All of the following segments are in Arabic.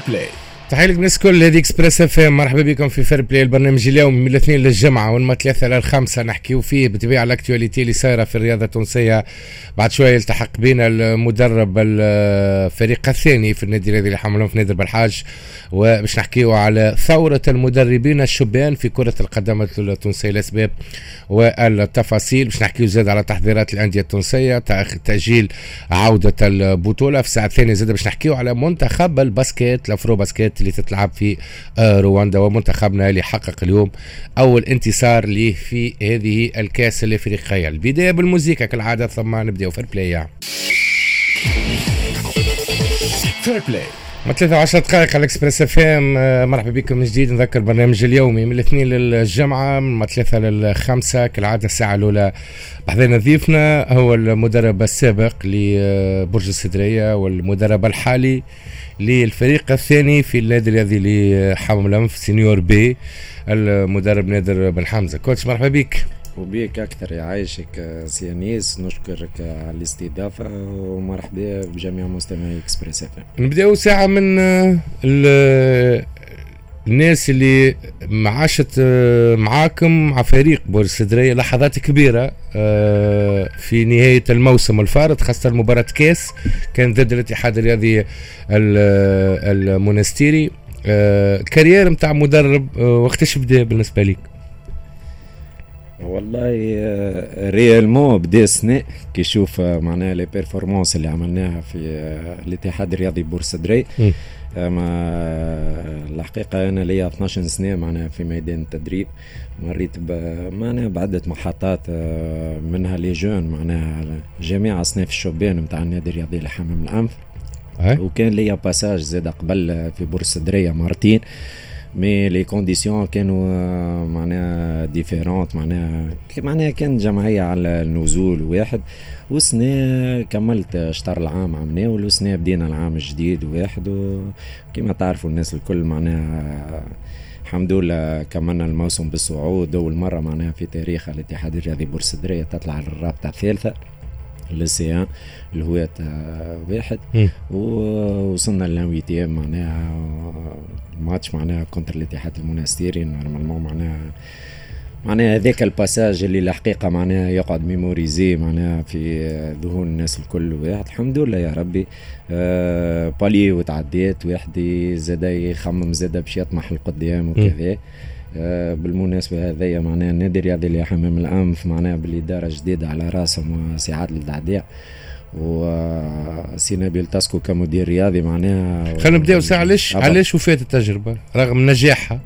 Fair Play تحية لك الناس الكل هذه Express F مرحبا بكم في Fair Play البرنامج اليوم من الاثنين للجمعة ومن ثلاثة للخمسة نحكيو فيه بطبيعة ال actualité اللي صايرة في الرياضة التونسية. بعد شوية يلتحق بنا المدرب الفريق الثاني في النادي الذي اللي في نادي بالحاج وباش نحكيو على ثورة المدربين الشبان في كرة القدم التونسية الأسباب والتفاصيل. باش نحكيو زاد على تحضيرات الأندية التونسية تأجيل عودة البطولة في الساعة الثانية زاد باش نحكيو على منتخب ال basket ال Afrobasket. اللي تتلعب في آه، رواندا ومنتخبنا اللي حقق اليوم أول انتصار ليه في هذه الكاس الإفريقية. البداية بالموسيقى كالعادة ثم نبدأ. Fair Play Fair Play ما 13 دقائق على ال Express FM مرحبا بكم من جديد. نذكر البرنامج اليومي من الاثنين للجمعة من ثلاثة للخمسة. كالعادة الساعة الأولى بحضرنا ضيفنا هو المدرب السابق لبرج السدرية والمدرب الحالي للفريق الثاني في النادي الذي لحمام الأنف senior B المدرب نادر بن حمزة. coach مرحبا بك. وبيك أكثر يعيشك سي أنيس نشكرك على الاستضافة ومرحبا بجميع مستمعي Express F نبدأو ساعة من الناس اللي معاشت معاكم مع فريق برج السدرية لحظات كبيرة آه، في نهاية الموسم الفارط خاصة مباراة كاس كان ضد الاتحاد الرياضي المونستيري. ال carrière نتاع مدرب آه، وقتاش بدا بالنسبة لك؟ والله réellement آه، بدا السنة كي يشوف آه، معناها les performances اللي عملناها في آه، الاتحاد الرياضي برج السدرية أما الحقيقة أنا ليا 12 سنة معناها في ميدان التدريب مريت معناها بعدة محطات منها les jeunes معناها جميع أصناف الشبان نتاع النادي الرياضي لحمام الأنف. وكان ليا passage زاد قبل في برج السدرية مرتين mais les conditions كانوا معناها différentes معناها معناها كان جمعيه على النزول واحد وسنة كملت شطر العام عملناه والسنة بدينا العام الجديد واحد وكما تعرفوا الناس الكل معناها الحمد لله كملنا الموسم بالصعود أول مرة معناها في تاريخ الاتحاد الرياضي برج السدرية تطلع للرابطة الثالثة للسي الهوية واحد. ووصلنا لل huitième معناها ماتش معناها contre الاتحاد المنستيري normalement معناها معناها هذاك ال passage اللي الحقيقة معناها يقعد mémorisé معناها في ذهون الناس الكل واحد. الحمد لله يا ربي. آه بالي وتعديت واحد زاد يخمم زاد باش يطمح لقدام وكذا. آه بالمناسبة هذايا معناها النادي الرياضي اللي حمام الأنف معناها بالإدارة جديدة على راسهم سي عادل الدعديع وسي نبيل تاسكو كمدير رياضي معناها خلينا نبداو ساعة. علاش علاش وفات التجربة؟ رغم نجاحها.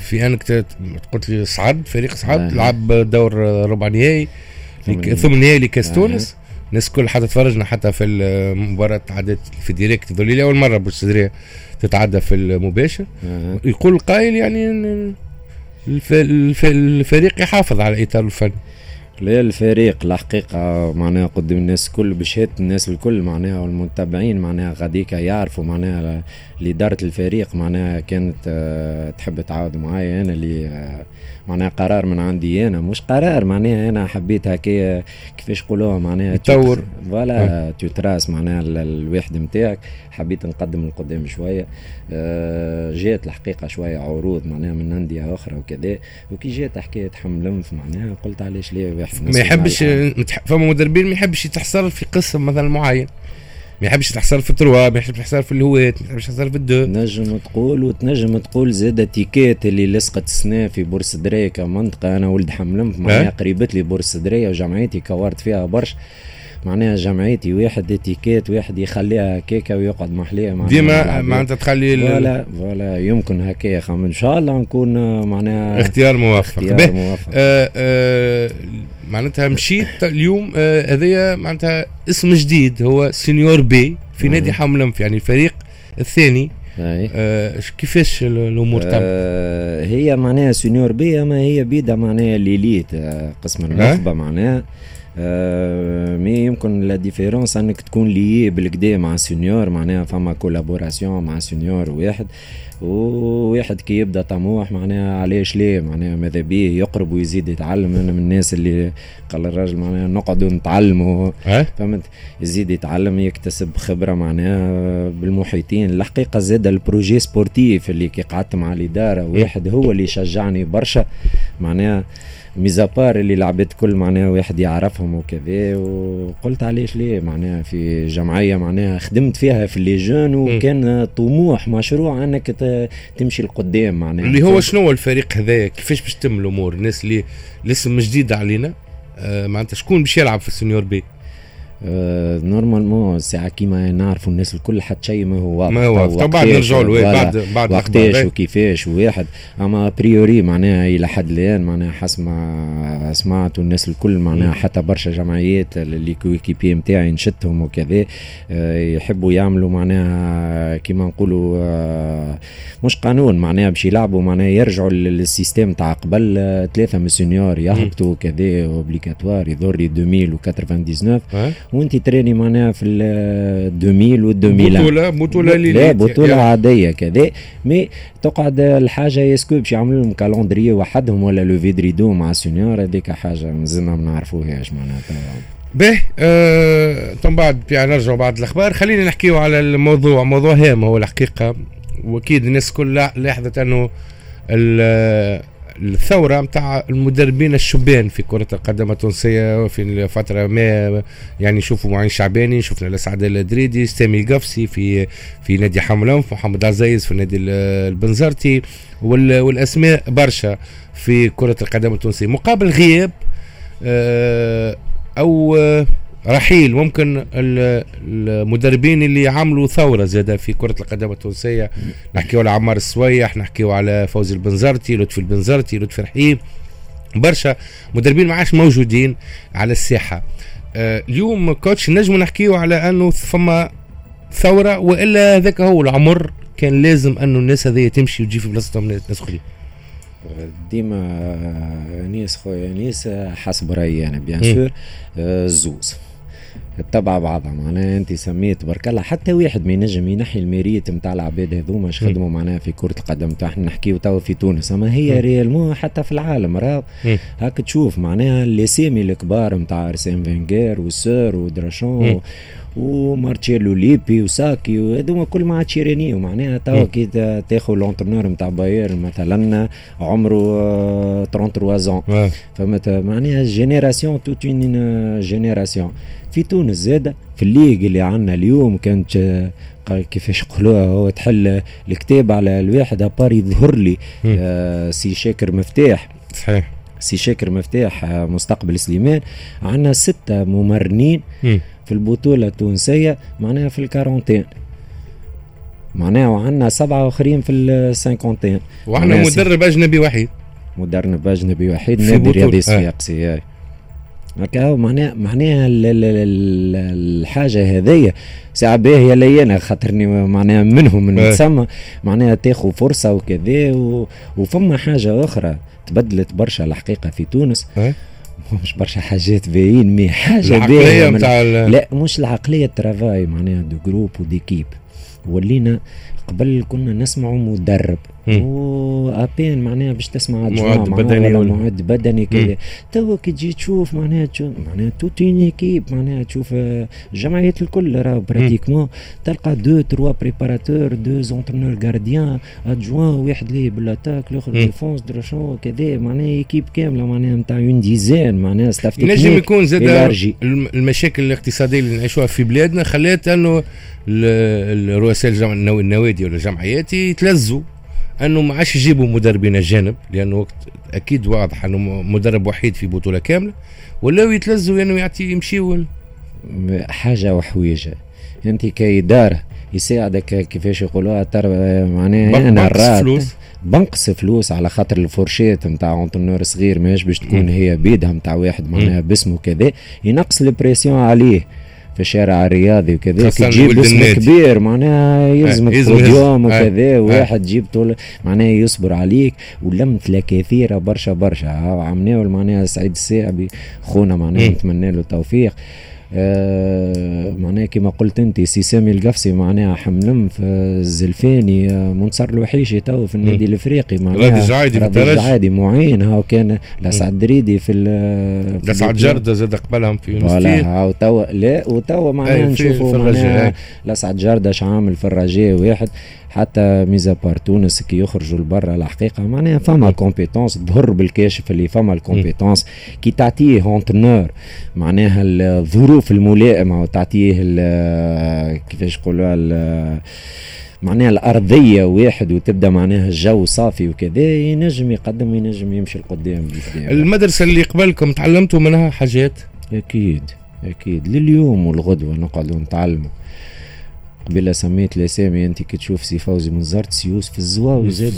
في أنك قلت لي صعد فريق صعد لعب دور ربع نهائي ثم نهائي لكاس تونس. الناس كل حتى تفرجنا حتى في المباراة تعدت في direct ذولي أول مرة بالسدرية تتعدى في المباشر؟ يقول القائل يعني الفريق يحافظ على الإطار الفني لا الفريق الحقيقة معناها قدام الناس الكل بشهادة الناس الكل معناها والمتابعين معناها غاديكا يعرفوا معناها اللي دارت الفريق معناها كانت آه، تحب تعاود معايا أنا اللي آه، معناها قرار من عندي أنا مش قرار معناها أنا حبيت هكا كيفاش يقولوها معناها تطور فوالا تراس معناها الواحد نتاعك حبيت نقدم القدام شوية. آه جات الحقيقة شوية عروض معناها من انديه أخرى وكذا. وكي جات حكاية حمل معناها قلت علاش ليه واحد ما يحبش فما مدربين ما يحبش يتحصل في قسم مثلا معين. ما يحبش تحصل في تروا ما يحبش تحصل في الهوات ما يحبش تحصل في الدو. نجم تقول وتنجم تقول زاد تيكات اللي لصقت السنة في بورس درية كمنطقة أنا ولد حملمت معناها قريبت لي بورس درية وجمعيتي كورت فيها برشا. معناها جمعيتي واحد اتيكيت واحد يخليها هكاكا ويقعد محليها معناها ديما معناتها تخلي فوالا فوالا يمكن هكايا خم. إن شاء الله نكون معناها اختيار موفق اختيار موفق آه آه معناتها مشيت اليوم آه هذايا معناتها اسم جديد هو سينيور بي في نادي حملمف يعني الفريق الثاني. آه كيفاش الأمور آه هي معناها سينيور بي أما هي بيدا معناها ليليت قسم النخبة معناها. آه mais يمكن la différence أنك تكون لي بالكدا مع seniors معناها فما collaboration مع senior واحد وواحد كي يبدأ طموح معناها علاش ليه؟ معناها ماذا بيه؟ يقرب ويزيد يتعلم أنا من الناس اللي قال الراجل معناها نقعدوا نتعلموا. فهمت؟ يزيد يتعلم يكتسب خبرة معناها بالمحيطين. الحقيقة زاد ال projet sportif اللي كي قعدت مع الإدارة واحد هو اللي شجعني برشا. معناها mis à part اللي لعبت كل معناها واحد يعرفهم وكذا وقلت علاش ليه؟ معناها في جمعية معناها خدمت فيها في les jeunes وكان طموح مشروع انك تمشي لقدام معناها. اللي هو شنو الفريق هذايا؟ كيفاش باش تتم الأمور؟ الناس اللي لسه جديده علينا آه معناتها شكون باش يلعب في ال seniors puis؟ normalement ساعة كيما نعرفوا الناس الكل حتى شيء ما هو واضح ما هو واضح بعد نرجعوا له بعد بعد وقتاش وكيفاش وواحد أما بريوري معناها إلى حد الآن معناها حسب ما سمعت والناس الكل معناها حتى برشا جمعيات اللي كويكيبي نتاعي نشدهم وكذا آه يحبوا يعملوا معناها كيما نقولوا آه مش قانون معناها باش يلعبوا معناها يرجعوا للسيستم تاع قبل آه، ثلاثة من سونيور يهبطوا كذا اوبليكاتوار يضر 2000 و 99 وانت تريني معناها في ال 2000 و 2000 بطولة بطولة لا بطولة عادية كذا. mais تقعد الحاجة est-ce que باش يعملوا لهم calendrier وحدهم ولا lever de rideau مع seniors هذيك حاجة مازلنا ما نعرفوهاش معناها به آه بعد نرجعوا بعد الأخبار. خلينا نحكيو على الموضوع. موضوع هام هو الحقيقة. وأكيد الناس كلها لاحظت أنه الثورة نتاع المدربين الشبان في كرة القدم التونسية في الفترة ما يعني نشوفوا معين شعباني شفنا لسعد الدريدي سامي القفصي في في نادي حملانف محمد عزيز في نادي البنزرتي والأسماء برشا في كرة القدم التونسية. مقابل غياب آه، أو رحيل. ممكن المدربين اللي عملوا ثورة زاد في كرة القدم التونسية. نحكيو على عمار السويح نحكيو على فوزي البنزرتي لطفي البنزرتي لطفي رحيم. برشا مدربين ما عادش موجودين على الساحة. آه، اليوم coach نجم نحكيو على أنه فما ثورة وإلا ذاك هو العمر كان لازم أنه الناس هذه تمشي وتجي في بلاصتهم ناس أخرين. ديما نيس خويا نيس حسب رأيي أنا bien sûr الزوز تبع بعضها معناها انت سميت برك الله. حتى واحد ما ينجم ينحي ال mérite نتاع العباد هذوما اش خدموا معناها في كرة القدم؟ إحنا نحكيو توا في تونس. أما هي réellement حتى في العالم راهو. هاك تشوف معناها الاسامي الكبار نتاع أرسين فينجير وسور ودراشون ومارتشيلو ليبي وساكي وهذوما كل ما عادش يرينيو معناها توا كي تاخذ l'entraîneur نتاع باير مثلا عمره 33 زون فهمت معناها génération toute une génération في تونس زاده في الليغ اللي عندنا اليوم كانت كيفاش يقولوها هو تحل الكتاب على الواحد à part يظهر لي آه سي شاكر مفتاح صحيح سي شاكر مفتاح مستقبل سليمان عندنا ستة ممرنين في البطولة التونسية معناها في ال quarantaine. معناها وعندنا سبعة آخرين في ال cinquantaine وعندنا مدرب أجنبي وحيد. مدرب أجنبي وحيد نادي رياضي الصفاقسي هكا معناها معناها الحاجة هذيا. ساعة باهية لي أنا خاطرني معناها منهم من تسمى معناها تاخذ فرصة وكذا وفما حاجة أخرى. تبدلت برشا الحقيقة في تونس. مش برشا حاجات باين mais حاجة العقلية نتاع لا مش العقلية ال travail معناها de groupe و d'équipe ولينا قبل كنا نسمعوا مدرب. وابين معناها باش تسمع معد بدني ولا؟ معد بدني كذا توا كي تجي تشوف معناها تشوف معناها toute une équipe معناها تشوف الجمعيات الكل راه pratiquement تلقى deux trois préparateurs deux entraîneurs gardiens adjoints واحد ليه بال attaque الآخر défense درشون كذا معناها équipe كاملة معناها نتاع une dizaine معناها staff ينجم يكون زاد المشاكل الاقتصادية اللي نعيشوها في بلادنا خلات أنه الرؤساء النوادي ولا الجمعيات يتلزوا أنه ما عادش يجيبوا مدربين اجانب لأنه وقت أكيد واضح أنه مدرب وحيد في بطولة كاملة ولاو يتلزوا أنه يعطي يمشيوا حاجة وحويجة. أنت كإدارة يساعدك كيفاش يقولوها ترى معناها أنا فلوس. بنقص فلوس على خاطر ال fourchette نتاع entraîneur صغير ماهيش باش تكون هي بيدها نتاع واحد معناها باسمه كذا ينقص ال pression عليه. في الشارع الرياضي وكذا تجيب اسم كبير معناها يلزمك بوديوم وكذا واحد جيب طول معناها يصبر عليك ولمت كثيرة برشا برشا. عمناول معناها سعيد الساعبي خونا معناها نتمنى له التوفيق. آه معناها كما قلت انت سي سامي القفصي معناها حملم في الزلفاني آه منصر الوحيشي تو في النادي الإفريقي معناها. غادي جعايدي معين هاو كان لسعد دريدي في لسعد جردة زاد قبلهم في فوالا هاو توا لا وتوا معناها نشوفوا معناها لسعد جردة عامل في الرجاء واحد. حتى mis à part تونس كي يخرجوا لبرا الحقيقة معناها فما compétence ظهر بالكاشف اللي فما ال compétence كي تعطيه entraîneur معناها الظروف الملائمة وتعطيه كيفاش نقولوا معناها الأرضية واحد وتبدأ معناها الجو صافي وكذا ينجم يقدم ينجم يمشي لقدام. المدرسة اللي قبلكم تعلمتوا منها حاجات؟ أكيد أكيد. لليوم والغدوة نقعدوا نتعلموا. قبل سميت الاسامي أنت كي تشوف سي فوزي من زرت سي يوسف الزواوي زاد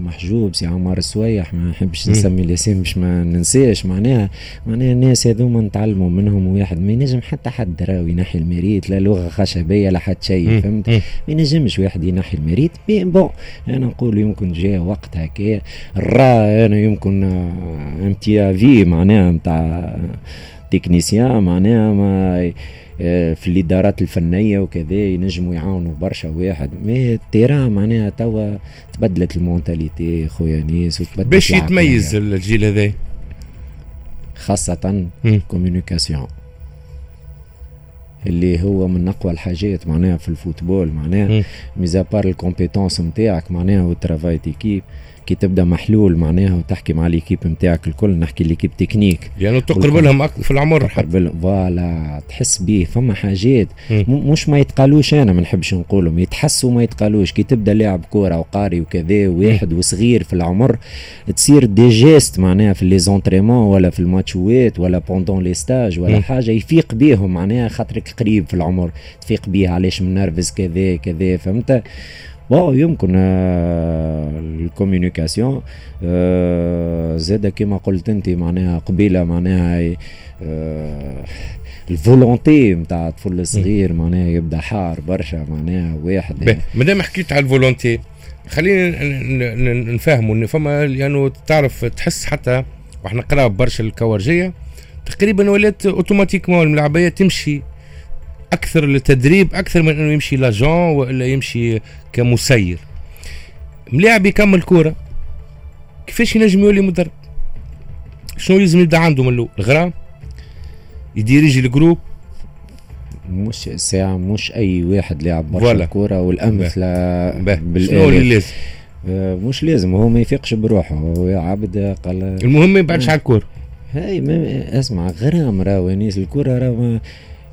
محجوب سي عمار السويح ما نحبش نسمي الاسامي باش ما ننساش معناها معناها الناس هذوما نتعلموا منهم واحد ما ينجم حتى حد راهو ينحي ال mérite لا لغة خشبية لا حتى شيء فهمت؟ ما ينجمش واحد ينحي ال mérite mais bon أنا نقول يمكن جاء وقت هكا الرا أنا يمكن امتيافي معناها نتاع technicien معناها ما آه، في الإدارات الفنية وكذا ينجموا يعاونوا برشا واحد. mais ال terrain معناها توا تبدلت ال mentalité خويا نيس وتبدلت باش يتميز الجيل هذا؟ خاصة communication اللي هو من أقوى الحاجات معناها في ال football معناها. mais à part ال compétence نتاعك معناها و ال travail d'équipe كي تبدأ محلول معناها وتحكي مع l'équipe نتاعك الكل نحكي l'équipe technique. يعني تقرب لهم في العمر. تقرب لهم voilà تحس بيه فما حاجات. مش ما يتقالوش أنا ما نحبش نقولهم. يتحسوا ما يتقالوش. كي تبدأ لاعب كورة وقاري وكذا واحد وصغير في العمر تصير des gestes معناها في les entraînements ولا في الماتشوات ولا pendant les stages ولا حاجة. يفيق بيهم معناها خاطرك قريب في العمر. تفيق بيه علاش منرفز كذا كذا فهمت؟ bon يمكن آه، ال communication آه، زاد كما قلت أنت معناها قبيلة معناها آه، الفولونتي نتاع الطفل الصغير معناها يبدأ حار برشا معناها واحد. مادام حكيت على الفولونتي خلينا نفهموا إن فما يعني تعرف تحس حتى وإحنا قراب برشا الكورجيه تقريبا ولات أوتوماتيكمون الملعبية تمشي أكثر للتدريب أكثر من إنه يمشي لاجون ولا يمشي كمسير. ملاعب يكمل كورة. كيفاش ينجم يولي مدرب؟ شنو لازم يبدأ عنده من الأول؟ الغرام؟ يديريجي الجروب؟ مش ساعة مش أي واحد لاعب برشا كورة والأمثلة شنو اللي لازم؟ آه، مش لازم هو ما يفيقش بروحه هو عبد قال المهم ما يبعدش على الكورة. هاي اسمع غرام راهو نيس الكورة راهو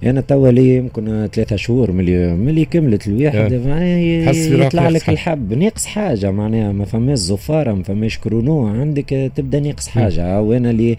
أنا توا لي يمكن ثلاثة شهور ملي ملي كملت الواحد يطلع لك الحب. ناقص حاجة معناها ما فماش زفارة ما فماش chrono. عندك تبدأ ناقص حاجة. وأنا اللي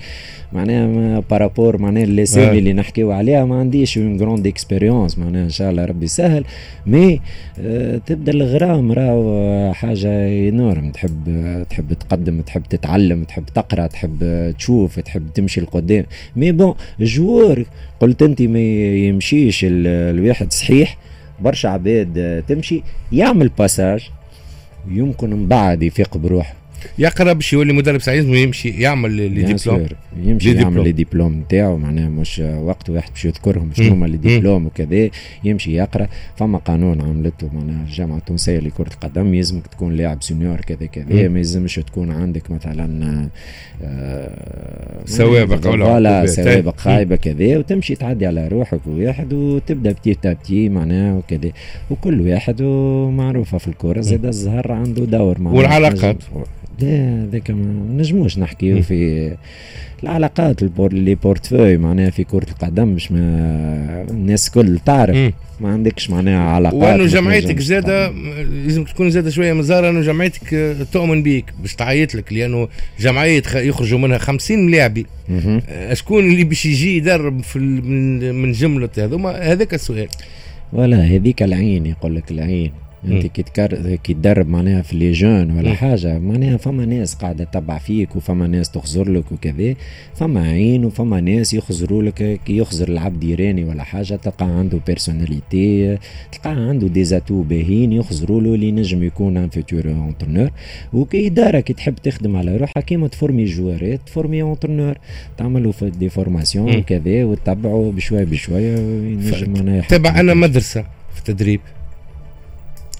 معناها par rapport معناها اللي اللي نحكيو عليها ما عنديش une grande expérience معناها إن شاء الله ربي يسهل mais آه تبدأ الغرام راهو حاجة énorme تحب تحب تقدم تحب تتعلم تحب تقرأ تحب تشوف تحب تمشي لقدام. mais bon joueur قلت أنت ما يمشيش الواحد صحيح برشا عباد تمشي يعمل passage يمكن من بعد يفيق بروحه. يقرا باش يولي مدرب سعيد ويمشي يعمل les diplômes. يمشي لي يعمل les diplômes. نتاعو معناها مش وقت واحد باش يذكرهم شنو هما les diplômes وكذا يمشي يقرأ. فما قانون عملته معناها الجامعة التونسية لكرة القدم يلزمك تكون لاعب senior كذا كذا ما يلزمش تكون عندك مثلا آه سوابق ولا سوابق خايبة كذا وتمشي تعدي على روحك واحد وتبدأ بتي تابتي معناها وكذا. وكل واحد ومعروفة في الكورة زاد الزهر عنده دور معناها والعلاقات. لا ذاك ما نجموش نحكيو في العلاقات اللي بورتفوي معناها في كرة القدم مش ما الناس كل تعرف. ما عندكش معناها علاقات وانه جمعيتك زاده لازم تكون زاده شوية مزارة انه جمعيتك تؤمن بيك باش تعيط لك لأنه جمعيه يخرجوا منها 50 ملاعبي. شكون اللي باش يجي يدرب في من جملة هذوما؟ هذاك السؤال. ولا هذيك العين يقول لك العين. إنت كي كي تدرب معناها في les jeunes ولا حاجة معناها فما ناس قاعدة تتبع فيك وفما ناس تخزر لك وكذا. فما عين وفما ناس يخزروا لك كي يخزر العبد ايراني ولا حاجة. تلقى عنده personnalité تلقى عنده des atouts باهين يخزروا له اللي نجم يكون un futur entraîneur وكي اداره كي تحب تخدم على روحها كيما تفورمي جوارات تفورمي entraîneurs تعملوا في des formations وكذا وتتبعوا بشويه بشويه ينجم معناها تبع أنا مدرسة في التدريب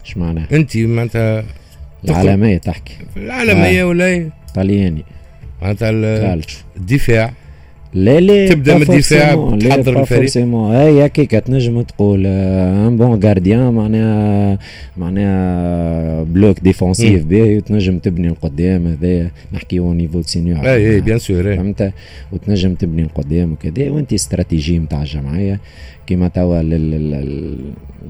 إيش معناها؟ انت معناتها العالمية تحكي. العالمية آه. ولا طلياني. معناتها الدفاع. لا لا تبدأ من الدفاع تحضر الفريق. هي هكاك تنجم تقول un bon gardien معناها معناها bloc défensif باهي وتنجم تبني القدام هذا نحكيو niveau senior et et bien sûr فهمت؟ وتنجم تبني القدام وكذا. وانت استراتيجي نتاع الجمعية كيما توا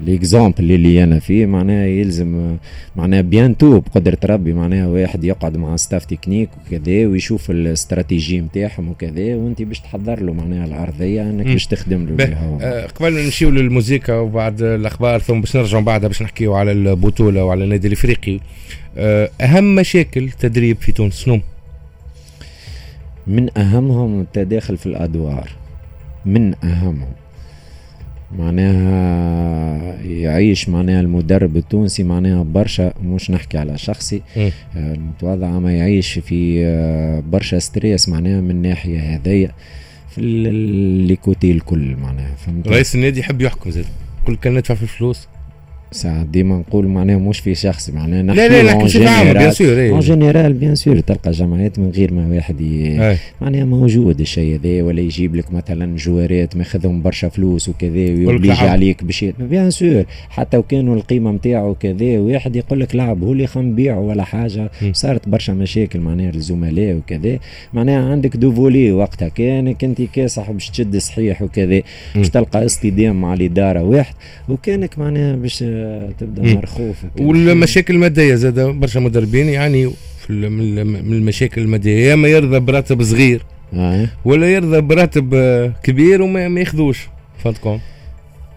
l'exemple اللي أنا فيه معناها يلزم معناها bientôt بقدرة ربي معناها واحد يقعد مع staff technique وكذا ويشوف الاستراتيجي نتاعهم وكذا وانت باش تحضر له معناها الارضيه إنك باش تخدم له بها آه قبل ما نمشيو للموسيقى وبعد الأخبار ثم باش نرجعوا بعدها باش نحكيو على البطولة وعلى النادي الإفريقي. آه أهم مشاكل تدريب في تونس شنو؟ من أهمهم التداخل في الأدوار. من أهمهم. معناها يعيش معناها المدرب التونسي معناها برشا مش نحكي على شخصي. آه، المتواضع ما يعيش في آه، برشا stress معناها من الناحيه هذيا في les côtés الكل معناها فهمت؟ رئيس النادي يحب يحكم زاد كل كان ندفع في الفلوس. ساعات ديما نقول معناها مش في شخص معناها لا لا لا بشكل عام bien sûr en général bien sûr تلقى جمعيات من غير ما واحد معناها موجود الشيء هذا ولا يجيب لك مثلا جوارات ماخذهم برشا فلوس وكذا ويبليجي عليك باش bien sûr حتى وكانوا القيمة نتاعو كذا واحد يقول لك لعب هو اللي خم بيعه ولا حاجة. صارت برشا مشاكل معناها الزملاء وكذا. معناها عندك دوفولي وقتها كانك أنت كاسح باش تشد صحيح وكذا باش تلقى اصطدام مع الاداره واحد. وكانك معناها باش تبدأ مرخوف والمشاكل المادية زاد برشا مدربين يعني في من المشاكل المادية. يا اما يرضى براتب صغير آه. ولا يرضى براتب كبير وما ياخذوش فهمتكم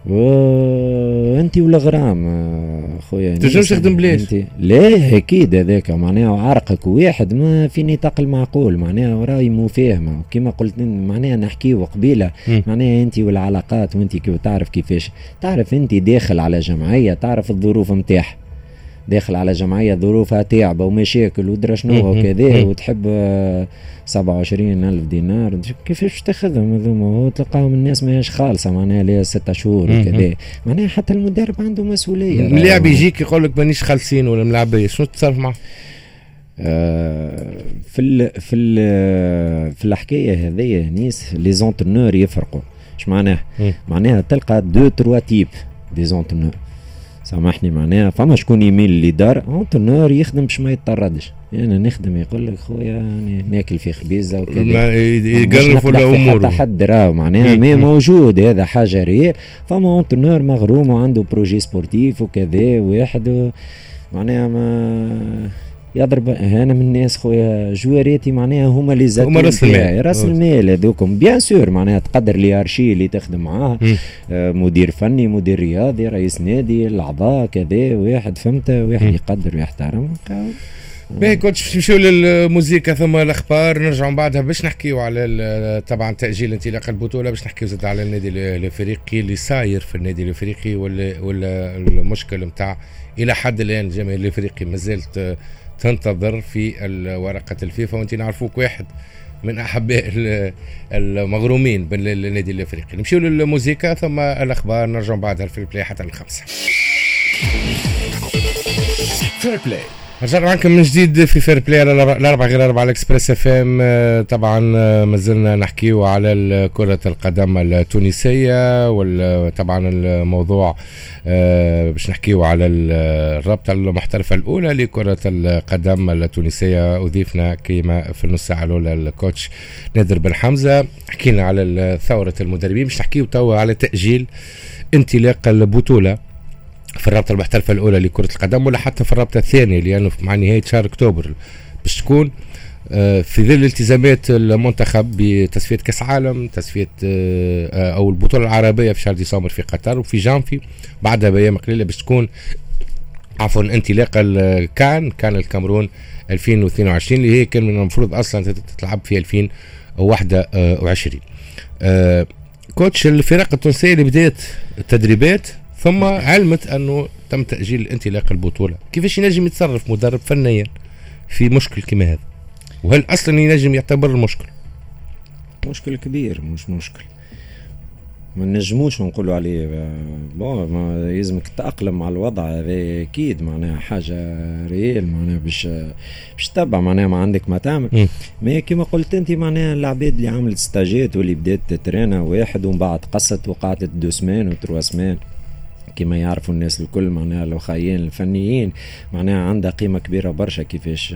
انت ولا غرام خويا تنجمش تخدم بلاش لا أكيد هذاك معناها عرقك واحد ما في نطاق المعقول معناها رأي مفاهمه كما قلت معناها نحكيو قبيلة معناها أنت والعلاقات وأنت كيف تعرف كيفاش. تعرف أنت داخل على جمعية تعرف الظروف نتاعها داخل على جمعية ظروفها تعبه ومشاكل ودرا شنو وكذا وتحب 27 ألف دينار. كيفاش تاخذهم هذوما؟ تلقاهم الناس ماهيش خالصة معناها لها ستة شهور وكذا. معناها حتى المدرب عنده مسؤولية. اللاعب يجيك يقول لك مانيش خالصين ولا ملاعبية شنو تتصرف معه؟ آه في ال في ال في الحكاية هذيا نيس les entraîneurs يفرقوا. اش معناها؟ معناها تلقى deux trois types des entraîneurs سامحني معناها. فما شكون يميل للدار entraîneur يخدم باش ما يتطردش. أنا يعني نخدم يقول لك خويا يعني ناكل في خبيزة وكذا. يقرف ولا حتى حد راه معناها. mais موجود هذا حاجة réelle. فما entraîneur مغروم وعنده projet sportif وكذا واحد معناها ما يضرب أنا من الناس خويا جواريتي معناها هما اللي زاد هما راس المال. راس المال هذوكم. بيان سور معناها تقدر لي أرشي اللي تخدم معاه. آه مدير فني مدير رياضي رئيس نادي الأعضاء كذا واحد فهمت واحد يقدر ويحترم باهي كنت باش نمشيو للموزيكا ثم الأخبار نرجعوا بعدها. باش نحكيو على طبعا تأجيل انطلاق البطولة باش نحكيو زاد على النادي الإفريقي اللي صاير في النادي الإفريقي ولا ولا المشكل نتاع إلى حد الآن الجماهير الإفريقي ما زالت تنتظر في ورقه الفيفا وأنت نعرفوك واحد من احباء المغرومين بالنادي الإفريقي. نمشيو للموزيكا ثم الأخبار نرجع بعدها Fair Play حتى الخمسه رجعنا معكم من جديد في Fair Play على الاربع غير أربع ال Express FM طبعا آه، ما زلنا نحكيو على كرة القدم التونسية وطبعا الموضوع آه، باش نحكيو على الرابطة المحترفة الأولى لكرة القدم التونسية. أضيفنا كيما في النص ساعة الأولى الكوتش نادر بن حمزة. حكينا على ثورة المدربين. باش نحكيو توا على تأجيل انطلاق البطولة. في الرابطة المحترفة الأولى لكرة القدم ولا حتى في الرابطة الثانية لأنه مع نهاية شهر أكتوبر. باش تكون آه، في ظل التزامات المنتخب بتصفية كأس عالم تصفية آه، أو البطولة العربية في شهر ديسمبر في قطر وفي جانفي بعدها بأيام قليلة باش تكون عفوا انطلاقه كان كأن الكاميرون 2022 اللي هي كان من المفروض أصلا تتلعب في 2021 آه كوتش الفرق التونسيه اللي بدأت التدريبات ثم علمت أنه تم تأجيل انطلاق البطولة. كيفاش ينجم يتصرف مدرب فنيا في مشكل كما هذا؟ وهل أصلا ينجم يعتبر المشكل؟ مشكل كبير مش مشكل. ما نجموش نقولوا عليه bon ما يلزمك تتأقلم مع الوضع هذا أكيد معناها حاجة réelle معناها باش باش تتبع معناها ما عندك ما تعمل. ما كما قلت أنت معناها العباد اللي عملت stage ات واللي بدات تترينا واحد ومن بعد قصت وقعدت deux semaines و trois semaines كما يعرفوا الناس الكل معناها لو خويين الفنيين معناها عندها قيمة كبيرة برشا كيفاش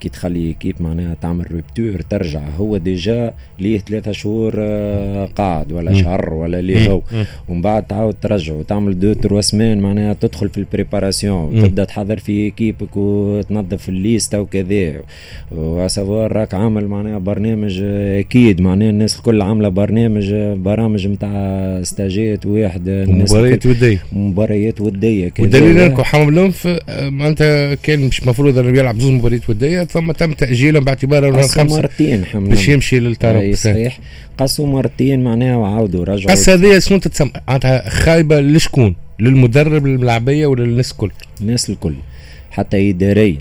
كي تخلي كيف معناها تعمل rupture ترجع. هو déjà ليه ثلاثة شهور آه، قاعد ولا شهر ولا ليه هو. ومن بعد تعاود ترجع وتعمل دو تروا سمان معناها تدخل في ال préparation وتبدأ تحضر في كيبك وتنظف ال liste ا وكذا. و à savoir راك عامل معناها برنامج أكيد. معناها الناس الكل عاملة برنامج برامج نتاع stage ات واحد مباريات وديه مباريات ودية والدليل انكم حملهم معناتها كان مش المفروض إنه يلعب زوج مباريات ودية ثم تم تاجيلهم باعتبار إنه خمسة. مرتين حملهم باش يمشي للتراب صحيح. قصوا مرتين معناها وعاودوا رجعوا. قص هذه شنو تتسمى معناتها خايبة لشكون؟ للمدرب للملاعبيه ولا للناس الكل؟ الناس الكل. حتى اداريا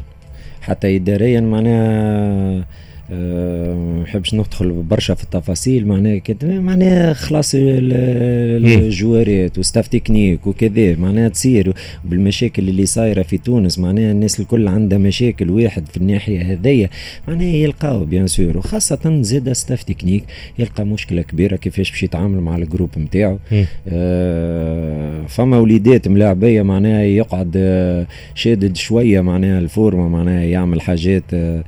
حتى اداريا معناها ما نحبش ندخل برشا في التفاصيل معناها كده معناها خلاص الجوارات وستاف تكنيك وكذا معناها تصير بالمشاكل اللي صايرة في تونس معناها الناس الكل عندها مشاكل واحد في الناحية هذيا معناها يلقاو bien sûr وخاصة زاد staff technique يلقى مشكلة كبيرة كيفاش باش يتعامل مع ال groupe نتاعو آه فما وليدات ملاعبية معناها يقعد آه، شادد شوية معناها ال forme ة معناها يعمل حاجات آه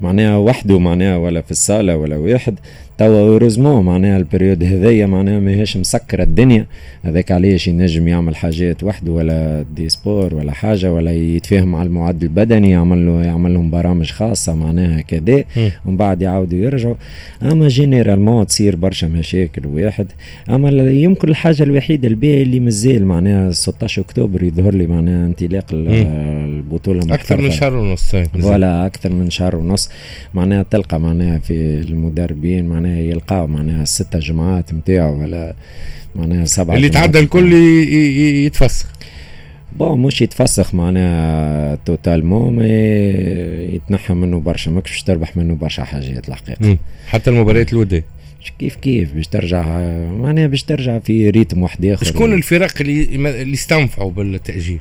معناها وحدة معناها ولا في الصاله ولا واحد. توا heureusement معناها ال période هذيا معناها ماهيش مسكرة الدنيا. هذاك علاش ينجم يعمل حاجات وحده ولا des sports ولا حاجة ولا يتفاهم مع المعد البدني يعمل له يعمل لهم برامج خاصة معناها كذا ومن بعد يعاودوا يرجعوا. أما généralement تصير برشا مشاكل واحد. أما يمكن الحاجة الوحيدة الباهيه اللي مازال معناها 16 أكتوبر يظهر لي معناها انطلاق البطولة أكثر من شهر ونص ولا أكثر من شهر ونص. معناها تلقى معناها في المدربين معناها معناها يلقاو معناها الستة جماعات نتاعو ولا معناها سبعة اللي تعدى الكل يتفسخ. bon مش يتفسخ معناها totalement ما يتنحى منه برشا ماكش باش تربح منه برشا حاجات الحقيقة. حتى المباريات الودية. كيف كيف؟ باش ترجع معناها باش ترجع في ريتم واحد آخر. شكون الفرق اللي اللي استنفعوا بالتأجيل؟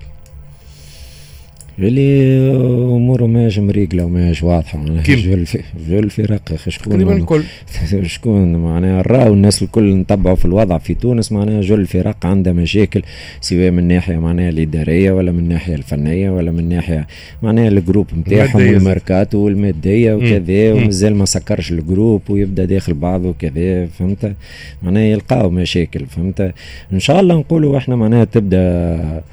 اللي اموره ماهيش مريقلة وماهيش واضحة معناها. جول في جول فرق أخي شكون تقريبا الكل. شكون معناها؟ راهو الناس الكل نتبعوا في الوضع في تونس معناها جول الفرق عندها مشاكل سواء من ناحية معناها الإدارية ولا من الناحيه الفنية ولا من ناحية معناها ال groupe نتاعهم والماركاتو والمادية وكذا ومازال ما سكرش ال groupe ويبدأ داخل بعضه وكذا فهمت؟ معناها يلقاو مشاكل فهمت؟ إن شاء الله نقولوا إحنا معناها تبدأ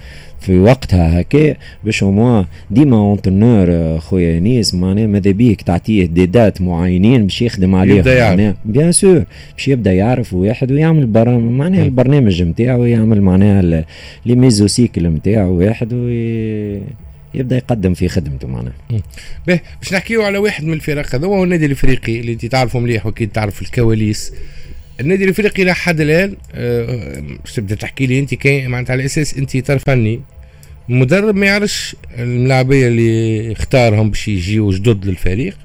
في وقتها هكا باش moi ديما entraîneur خويا انيس معناها ماذا بيك تعطيه دي دات معينين باش يخدم عليهم معناها bien sûr باش يبدأ يعرف واحد ويعمل برامج معناها البرنامج نتاعو يعمل معناها les mésocycles نتاعو واحد oui يبدأ يقدم في خدمته معناها. باهي باش نحكيو على واحد من الفرق هذا هو النادي الإفريقي اللي انت تعرفه مليح وأكيد تعرف الكواليس. النادي الإفريقي لحد الآن أه تبدا تحكي لي أنت؟ كاين معناتها على أساس أنت ترفني المدرب ما يعرفش الملاعبية اللي اختارهم باش يجيو جدد للفريق.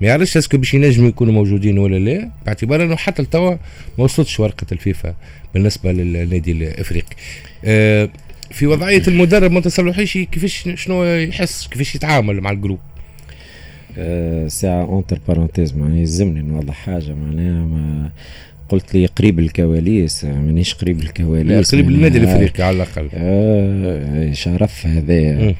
ما يعرفش est-ce que باش ينجموا يكونوا موجودين ولا لا. باعتبار إنه حتى لتوا ما وصلتش ورقة الفيفا بالنسبة للنادي الإفريقي. أه في وضعية المدرب ما تصلحيش كيفاش شنو يحس كيفاش يتعامل مع الجروب؟ أه ساعة اونتر بارونتيز معناها يلزمني نوضح حاجة معناها ما قلت لي قريب الكواليس مانيش قريب الكواليس قريب النادي الافريقي على الأقل. آه شرف هذا.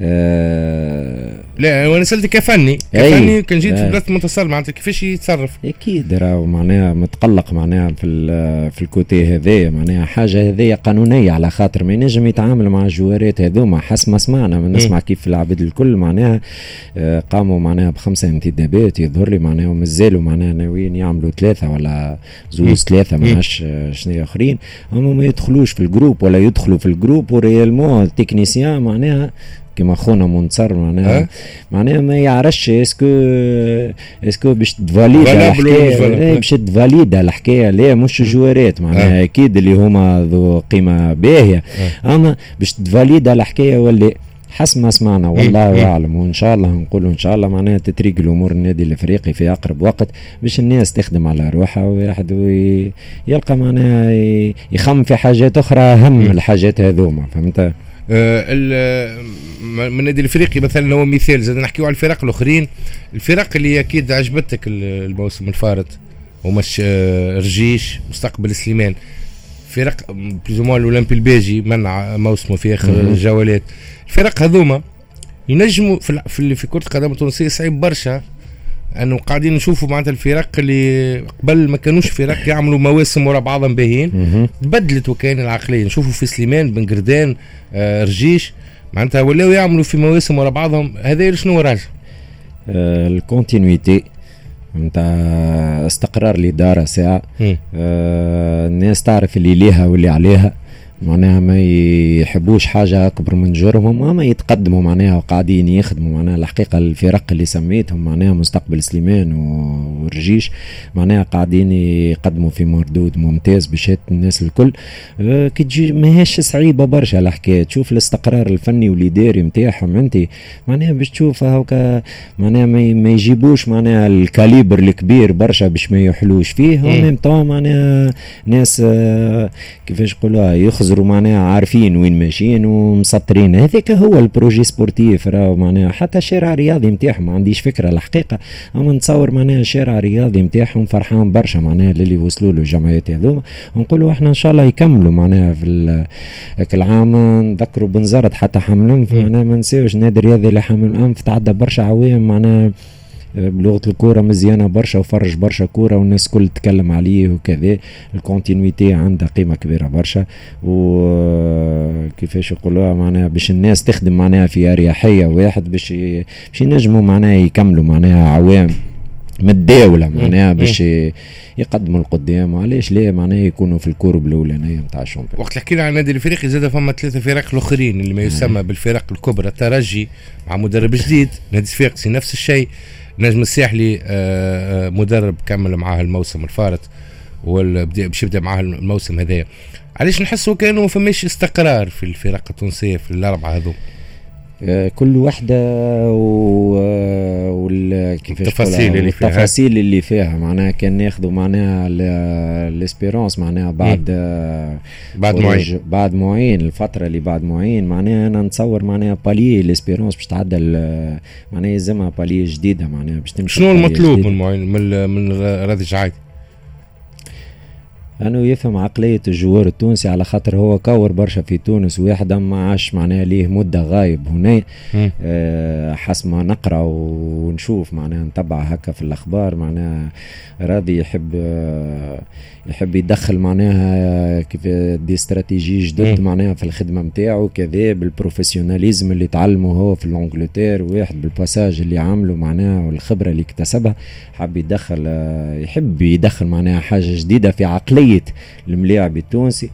آه لا أنا سألتك كفني كفني كان جيت في بلاد منتصر معناتها كيفاش يتصرف؟ أكيد راهو معناها متقلق معناها في في ال côté هذايا معناها حاجة هذيا قانونية على خاطر ما ينجم يتعامل مع ال joueur ات هذوما حسب ما سمعنا نسمع كيف العباد الكل معناها آه قاموا معناها بخمسة انتدابات يظهر لي معناها ومازالوا معناها ناويين يعملوا ثلاثة ولا زوز ثلاثة ما عادش شنو آخرين. هم ما يدخلوش في ال groupe ولا يدخلوا في ال groupe و réellement ال technicien معناها كما خونا منتصر معناها معناها ما يعرفش est-ce que est-ce que باش تفاليدي الحكاية؟ باش تفاليدي الحكاية لا مش joueur ات معناها أكيد اللي هما ذو قيمة باهية. أما باش تفاليدي الحكاية ولا حسب ما سمعنا والله أعلم. وإن شاء الله نقولوا إن شاء الله معناها تتريقل الأمور النادي الإفريقي في أقرب وقت باش الناس تخدم على روحها وواحد يلقى معناها يخم في حاجات أخرى أهم الحاجات هذوما فهمت؟ من النادي الافريقي مثلا هو مثال زاد نحكيو على الفرق الأخرين. الفرق اللي أكيد عجبتك الموسم الفارط ومش رجيش مستقبل سليمان. فرق بلوزومون الأولمبي البيجي منع موسمه في آخر جولات الفرق هذوما ينجموا في في, في كرة القدم التونسية صعيب برشا أنه قاعدين نشوفوا معناتها الفرق اللي قبل ما كانوش فرق يعملوا مواسم ورا بعضهم باهيين. تبدلت وكاين العقلية. نشوفوا في سليمان بن قردان آه رجيش. معناتها ولاو يعملوا في مواسم ورا بعضهم هذا شنو راجع؟ آه الكونتينيتي نتاع استقرار الإدارة ساعة. آه الناس تعرف اللي ليها واللي عليها. معناها ما يحبوش حاجة أكبر من جرمهم اما يتقدموا معناها وقاعدين يخدموا معناها الحقيقة الفرق اللي سميتهم معناها مستقبل سليمان والرجيش معناها قاعدين يقدموا في مردود ممتاز بشهاده الناس الكل. أه كي تجي ماهيش صعيبة برشا الحكاية. تشوف الاستقرار الفني والإداري نتاعهم أنت معناها باش تشوف هاكا معناها ما يجيبوش معناها ال calibre الكبير برشا باش ما يحلوش فيه. و même معناها ناس أه كيفاش يقولوها يخزوا ينظروا معناها عارفين وين ماشيين ومسطرين. هذاك هو ال projet sportif. راهو معناها حتى شارع رياضي نتاعهم ما عنديش فكرة الحقيقة. أما نتصور معناها شارع رياضي نتاعهم فرحان برشا معناها اللي وصلوا له الجمعيات هذوما. ونقولوا إحنا إن شاء الله يكملوا معناها في العام. نذكروا بنزرت حتى حمل انف معناها ما نساوش نادي رياضي لحمل أنف تعدى برشا عوام معناها بلغة الكورة مزيانة برشا وفرج برشا كورة والناس كل تتكلم عليه وكذا. الكونتينيتي عندها قيمة كبيرة برشا. وكيفاش يقولوها؟ معناها باش الناس تخدم معناها في أريحية واحد باش باش ينجموا معناها يكملوا معناها عوام متداولة معناها باش يقدموا القدام. وعلاش لا؟ معناها يكونوا في الكورب الاولانيه نتاع الشامبيون. وقت حكينا عن النادي الافريقي زاد فما ثلاثة فرق الآخرين اللي ما يسمى بالفرق الكبرى. الترجي مع مدرب جديد نادي صفاقسي نفس الشيء. نجم الساحلي آه، آه، مدرب كمل معاه الموسم الفارط باش يبدأ معاه الموسم هذايا. علاش نحسوا كأنه ما فماش استقرار في الفرق التونسية في الأربعة هذو؟ كل وحده و... وال... التفاصيل اللي فيها. التفاصيل اللي فيها. معناها كان ناخذوا معناها الاسبيرونس معناها بعد بعد معين. بعد معين الفترة اللي بعد معين. معناها أنا نتصور معناها بالي الاسبيرونس باش تعدل معناها يلزمها بالي جديدة معناها باش تمشي شنو المطلوب من معين من من جعيد أنه يفهم عقلية الجوار التونسي على خاطر هو كور برشا في تونس واحد ما عاش معناها ليه مدة غايب هنا. أه حسب ما نقرأ ونشوف معناها نتبع هكا في الأخبار معناها راضي يحب أه يحب يدخل معناها كيف des stratégies جدد معناها في الخدمة نتاعو كذا بال professionnalisme اللي تعلمه هو في ال Angleterre واحد بال passage اللي عمله معناها والخبرة اللي اكتسبها. حب يدخل يحب يدخل معناها حاجة جديدة في عقليه الملاعب التونسي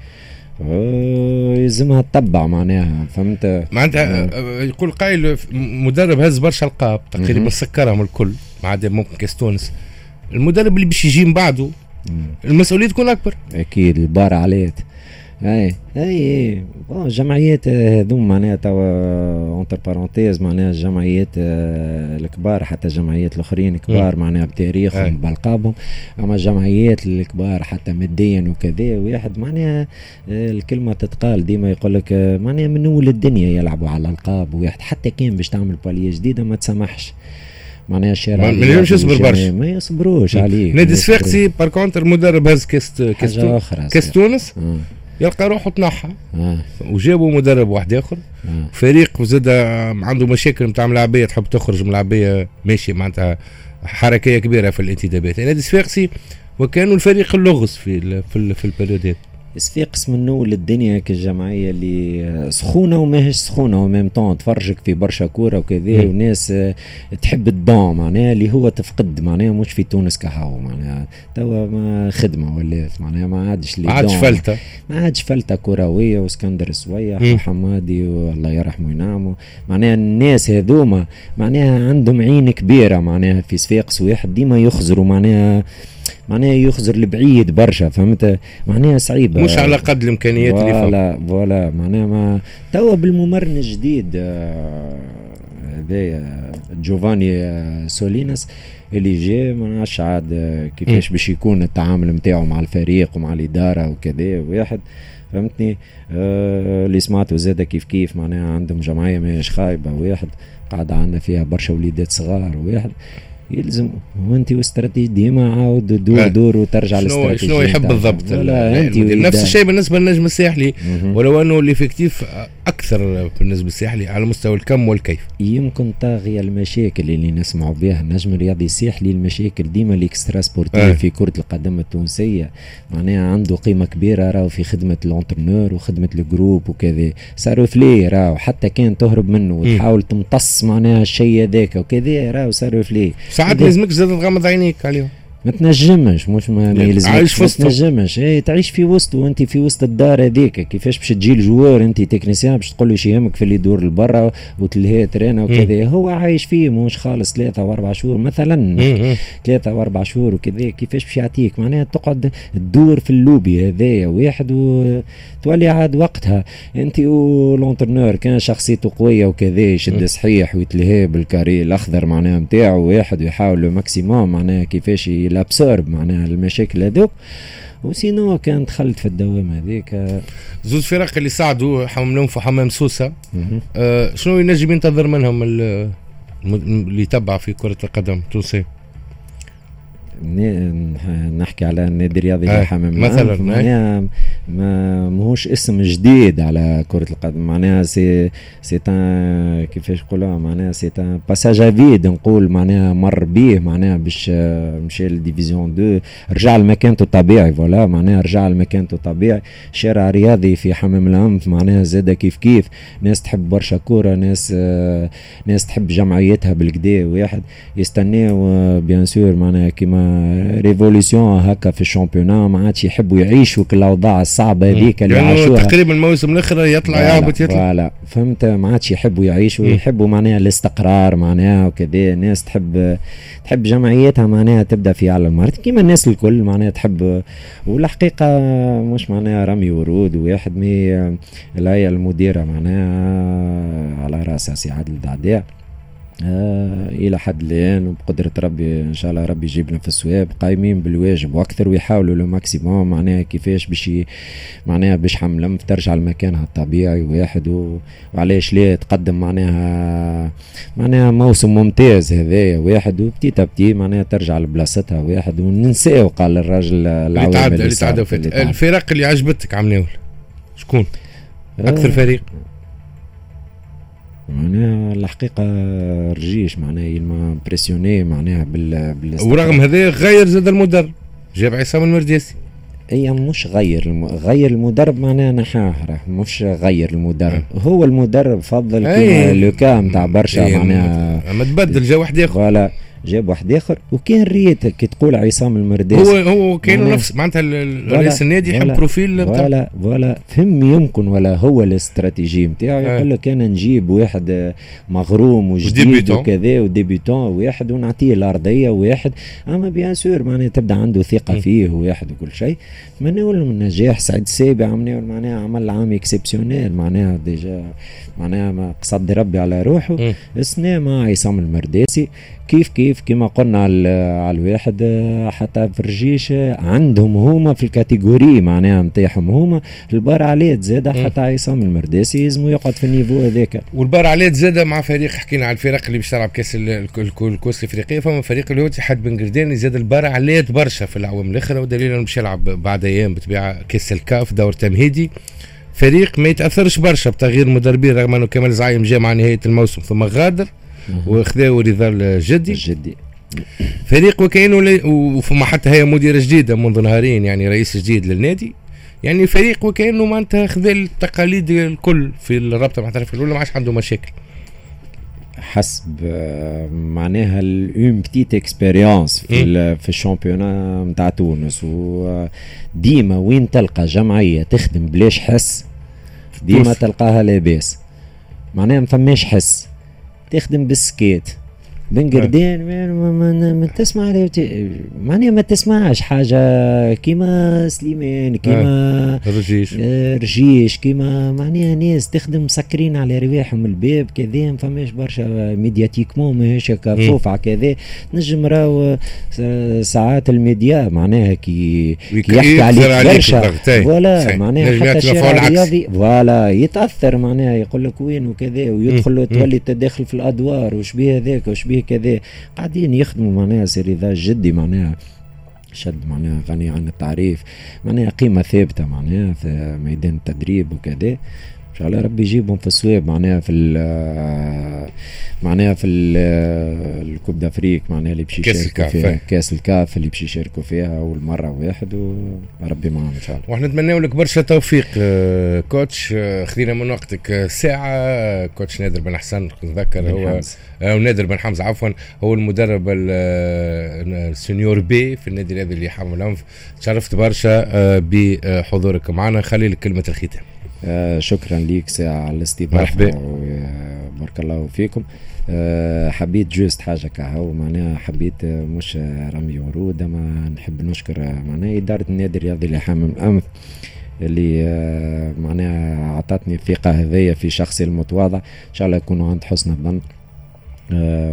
يلزمها تتبع معناها فهمت؟ معناتها يقول قايل مدرب هز برشا القاب تقريبا سكرهم الكل ما عدا ممكن كاس تونس. المدرب اللي باش يجي من بعده المسؤولية تكون أكبر. أكيد ال barre عليت. اي اي جمعيات هذوم معناها توا entre parenthèses معناها الجمعيات الكبار حتى الجمعيات الاخرين كبار معناها بتاريخهم بالقابهم اما الجمعيات الكبار حتى ماديا وكذا واحد معناها الكلمة تتقال ديما يقول لك معناها من اول الدنيا يلعبوا على الالقاب واحد حتى كان باش تعمل باليه جديده ما تسمحش معناها الشارع ما ينجمش يصبر برشا ما يصبروش عليه نادي صفاقسي par contre مدرب هز كاس كاس كاس تونس. يلقى روحه تنحى. وجابوا مدرب واحد آخر. فريق زاد عنده مشاكل نتاع ملاعبية تحب تخرج ملاعبية ماشي معناتها حركية كبيرة في الانتدابات نادي صفاقسي وكانوا الفريق اللغز في في, في البريودات صفاقس من اول الدنيا كالجمعيه اللي سخونه وماهيش سخونه وميم طون تفرجك في برشا كوره وكذا وناس تحب الدون معناها اللي هو تفقد معناها مش في تونس كهو معناها توا ما خدمه ولات معناها ما عادش ما عادش فلته ما عادش فلته كرويه واسكندر سويح وحمادي والله يرحمه وينعمه معناها الناس هذوما معناها عندهم عين كبيره معناها في صفاقس واحد ديما يخزروا معناها معناها يخزر لبعيد برشا فهمت؟ معناها صعيبة مش على قد الإمكانيات اللي voilà voilà. معناها ما توا بالممرن الجديد آه، هذايا جوفاني آه، سولينس اللي جاء ما نعرفش عاد آه، كيفاش باش يكون التعامل نتاعو مع الفريق ومع الإدارة وكذا واحد فهمتني؟ آه اللي سمعته زاده كيف كيف معناها عندهم جمعية ماهيش خايبة واحد قاعدة عندنا فيها برشا وليدات صغار واحد. يلزم هو انت واستراتيجي ديما عاود دور دور وترجع شنو شنو يحب بالضبط انت نفس الشيء بالنسبة للنجم الساحلي ولو أنه ال effectif أكثر بالنسبة للساحلي على مستوى الكم والكيف. يمكن طاغية المشاكل اللي نسمعوا بها النجم الرياضي الساحلي المشاكل ديما ال extra-sportif آه. في كرة القدم التونسية. معناها عنده قيمة كبيرة راهو في خدمة ال entraîneur وخدمة ال groupe وكذا. ça reflète راهو حتى كان تهرب منه وتحاول تمتص معناها الشيء هذاك وكذا راهو ça reflète ساعات لازمك زاد تغمض عينيك عليهم ما تنجمش مش ما, ما يلزمش عايش في وسط. ما تنجمش. إيه تعيش في وسطه وأنت في وسط الدار هذيك. كيفاش باش تجي ال joueur أنت technicien باش تقول له شي يهمك في اللي يدور لبرا وتلهي ترينا وكذا. هو عايش فيه مش خالص ثلاثة وأربع شهور مثلا. ثلاثة وأربع شهور وكذا. كيفاش باش يعطيك؟ معناها تقعد تدور في اللوبي هذايا واحد وتولي عاد وقتها. أنت وال entraîneur كان شخصيته قوية وكذا يشد صحيح ويتلهي بال carré الأخضر معناها نتاعو واحد ويحاول maximum معناها كيفاش ال absorbe معناها المشاكل هذوك. و sinon كان دخلت في الدوام هذيك. زوز فرق اللي صعدوا حمام في حمام سوسة. آه شنو ينجم ينتظر منهم اللي يتبع في كرة القدم؟ التونسيه نحكي على النادي الرياضي آه حمام مثلا معناها ما ماهوش اسم جديد على كرة القدم. معناها سي سي كيفاش نقولها معناها c'est un passage à vide نقول معناها مر بيه معناها باش مشى ل division 2 رجع لمكانته الطبيعي voilà. معناها رجع لمكانته الطبيعي شارع رياضي في حمام الأنف معناها زاد كيف كيف. ناس تحب برشا كورة ناس ناس تحب جمعيتها بالكدا واحد. يستناو bien sûr معناها كيما révolution هكا في ال championnat ما عادش يحبوا يعيشوا كل الأوضاع الصعبة هذيك اللي يعني عاشوها تقريبا الموسم الآخر يطلع يهبط يطلع. لا فهمت؟ ما عادش يحبوا يعيشوا يحبوا معناها الاستقرار معناها وكذا. الناس تحب تحب جمعيتها معناها تبدأ في على المارت كيما الناس الكل معناها تحب. والحقيقة مش معناها رمي ورود وواحد mais الهيئه المديرة معناها على رأسها سي عادل دعداع آه إلى حد الآن وبقدرة ربي إن شاء الله ربي يجيبنا في الصواب قايمين بالواجب. وأكثر ويحاولوا le maximum معناها كيفاش باش معناها باش حملم ترجع لمكانها الطبيعي واحد و... وعلاش لا تقدم معناها معناها موسم ممتاز هذايا واحد وبتيتا بتي معناها ترجع لبلاصتها واحد وننساو قال الراجل العوامل اللي تعدى الفرق اللي عجبتك عم شكون؟ أكثر فريق؟ معناها الحقيقة رجيش معناها يلما بريسيوني معناها بال, بال ورغم هذا غير زاد المدرب. جاب عصام المرديسي. هي مش غير الم... غير المدرب معناها نحاه مش غير المدرب. أه. هو المدرب فضل كيما le cas نتاع برشا معناها ما تبدل جا واحد آخر. جاب واحد آخر وكان ريت كي تقول عصام المرداس. هو هو كانوا نفس معناتها رئيس النادي يحب profil ولا ولا فهم يمكن ولا هو الاستراتيجي نتاعو يقول لك أنا نجيب واحد مغروم وجديد وكذا و débutant واحد ونعطيه الأرضية واحد. أما bien sûr معناها تبدأ عنده ثقة فيه واحد وكل شيء. من نقول من النجاح سعيد السابع معناها عمل عام exceptionnel معناها déjà معناها ما قصد ربي على روحه. السنة مع عصام المرداسي. كيف كيف كما قلنا على, الواحد حتى في الرجيش عندهم هما في ال catégorie معناها نتاعهم هما. ال barre عليه زاد حتى عصام المرداسي يلزم يقعد في ال niveau هذاك. وال barre عليه زاد مع فريق حكينا على الفرق اللي باش تلعب كاس الكوس الافريقية فما فريق اللي هو اتحاد بن قردان زاد ال barre عليه برشا في العوام الأخرى ودليل إنه باش يلعب بعد أيام بطبيعة كاس الكاف دور تمهيدي. فريق ما يتأثرش برشا بتغيير مدربين رغم إنه كمال زعيم جاء مع نهاية الموسم ثم غادر. وخذاو رضا الجدي الجدي فريق وكانه وفما حتى هي مديرة جديدة منذ نهارين يعني رئيس جديد للنادي. يعني فريق وكانه معناتها خذا التقاليد الكل في الرابطة المحترفه الأولى ما عادش عنده مشاكل. حسب معناها une petite expérience في في ال championnat نتاع تونس. وديما وين تلقى جمعية تخدم بلاش حس ديما تلقاها لاباس. معناها ما فماش حس. تخدم بالسكيت بن قردين ما, تسمع معناها ما تسمعش حاجة. كيما سليمان كيما رجيش. رجيش كيما معناها ناس تخدم مسكرين على رواحهم الباب كذا ما فماش برشا médiatiquement ماهيش هكا فوفعة كذا. نجم راهو ساعات الميديا معناها كي, كي يحكي عليك برشا. voilà معناها حتى الشارع الرياضي voilà يتأثر معناها يقول لك وين وكذا ويدخل تولي تداخل في الأدوار وش بيه هذاك وش بيه كذا قاعدين يخدموا معناها سي رضا الجدي معناها شد معناها غني عن التعريف معناها قيمة ثابتة معناها في ميدان التدريب وكذا. شاء الله ربي يجيبهم في الصواب معناها في معناها في ال coupe d'Afrique معناها اللي باش يشاركوا فيها. كاس الكاف اللي باش يشاركوا فيها اول مره واحد وربي معهم إن شاء الله. وإحنا نتمنى لك برشا توفيق آه، coach. آه، خذينا من وقتك آه، ساعة. coach نادر بن حسن نتذكر هو أو نادر بن حمزة عفوا هو المدرب ال senior B في النادي هذا اللي حمام الأنف تشرفت برشا بحضورك معنا. خلي لك كلمة الختام. آه شكرا ليك ساعة على الاستضافة مرحبا. بارك الله فيكم. آه حبيت juste حاجة كهو معناها حبيت مش رمي ورود أما نحب نشكر معناها إدارة النادي الرياضي لحامم الأنف اللي آه معناها أعطتني الثقة هذية في شخصي المتواضع. إن شاء الله يكونوا عند حسن الظن. آه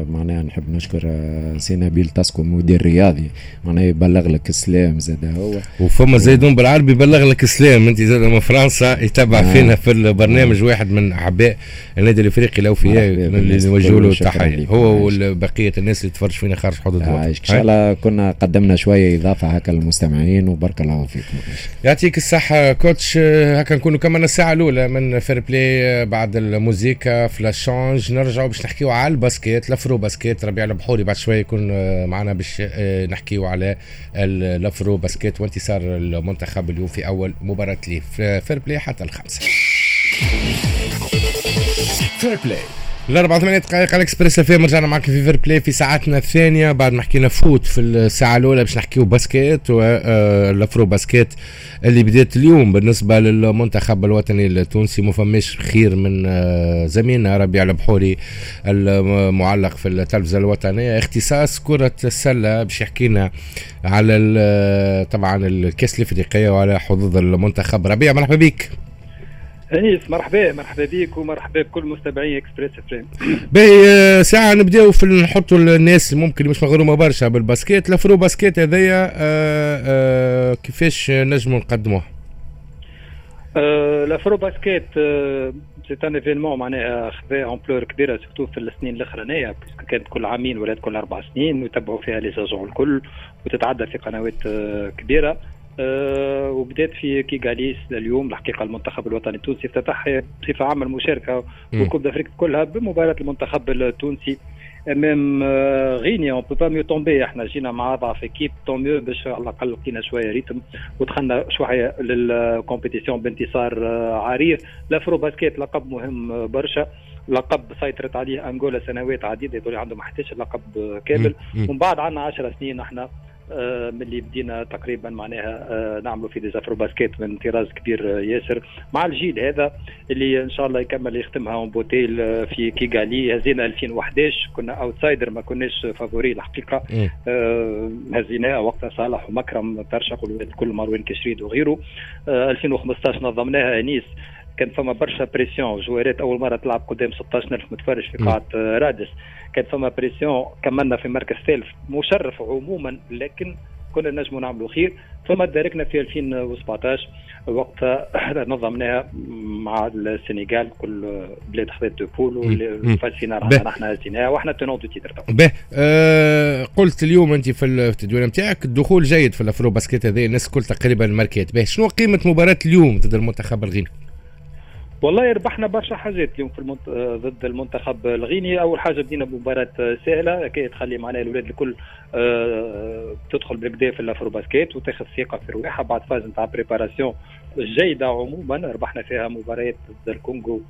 معناها نحب نشكر آه سي نبيل تاسكو مدير رياضي. معناها يبلغ لك السلام زاد هو. وفما زيدون بالعربي يبلغ لك السلام انت زاد من فرنسا يتبع آه. فينا في البرنامج آه. واحد من أعباء النادي الإفريقي الاوفياء اللي نوجه له التحيه هو وبقيه الناس اللي تفرج فينا خارج حدود الوطن إن شاء الله كنا قدمنا شوية إضافة هكا للمستمعين وبارك الله فيكم. يعطيك الصحة coach. هكا نكونوا كمان الساعة الأولى من فير بلاي بعد الموزيكا فلاش شونج نرجعوا باش نحكيو على الباسكت. basket l'Afro basket ربيع البحوري بعد شوية يكون آه، معنا باش آه، نحكيو على ال Afro basket. وانتصار المنتخب اليوم في أول مباراة ليه فير بلاي حتى الخمسة. فير بلاي الاربع ثمانية دقائق على Express FM رجعنا معك في فير بلاي في ساعتنا الثانية. بعد ما حكينا foot في الساعة الأولى باش نحكيو basket وال Afro آه، basket اللي بدات اليوم. بالنسبة للمنتخب الوطني التونسي ما فماش خير من آه، زميلنا ربيع البحوري المعلق في التلفزة الوطنية. اختصاص كرة السلة باش يحكينا على آه، طبعا الكاس الافريقية وعلى حظوظ المنتخب. ربيع مرحبا بك. أنيس مرحبا مرحبا بك ومرحبا بكل مستمعي Express FM باهي آه، ساعة نبدأو في نحطوا الناس ممكن مش مغرومه برشا بال basket. ال Afro basket هذايا آه، آه، كيفاش نجموا نقدموه؟ ال Afro basket c'est un événement معناها خذا ampleur كبيرة surtout في السنين الاخرانيه كانت كل عامين ولا كل أربع سنين ويتبعوا فيها لي الكل وتتعدى في قنوات كبيرة. أه وبدأت في كيغالي اليوم الحقيقة المنتخب الوطني التونسي افتتح بصفة عامة المشاركة في coupe d'Afrique كلها بمباراة المنتخب التونسي أمام آه، غينيا. on peut pas mieux tomber إحنا جينا مع أضعف équipe tant mieux باش على الأقل لقينا شوية rythme ودخلنا شوية لل compétition بانتصار آه، عريض. l'Afro basket لقب مهم آه، برشا. لقب سيطرت عليه أنغولا سنوات عديدة يقول عندهم 11 اللقب كامل. ومن بعد عندنا 10 سنين إحنا آه، من اللي بدينا تقريبا معناها آه، نعملوا في des Afro basket من طراز كبير ياسر. مع الجيل هذا اللي إن شاء الله يكمل يختمها en beauté آه، في كيغالي هزينا 2011 كنا outsider ما كناش favoris الحقيقة. هزيناها وقتها صالح ومكرم ترشق والكل مروان كشريد وغيره. 2015 نظمناها نيس كان فما برشا pression جوارات أول مرة تلعب قدام 16000 متفرج في قاعة رادس. كان فما pression كملنا في مركز ثالث مشرف عموما لكن كنا نجموا نعملوا خير. ثم تداركنا في 2017 وقتها نظمناها مع السنغال كل بلاد خذت deux poules والفينال نحن هزيناها وإحنا tenants du titre به. آه قلت اليوم أنت في التدوين نتاعك الدخول جيد في ال Afro basket هذه الناس الكل تقريبا ماركات به. شنو قيمة مباراة اليوم ضد المنتخب الغيني؟ والله ربحنا برشا حاجات اليوم في المنت... ضد المنتخب الغيني. أول حاجة بدينا بمباراة سهلة كي تخلي معنا الاولاد الكل أه... تدخل بالكدا في ال Afro basket وتاخذ ثقة في رواحها بعد فاز نتاع préparation جيدة عموما. ربحنا فيها مباريات ضد الكونغو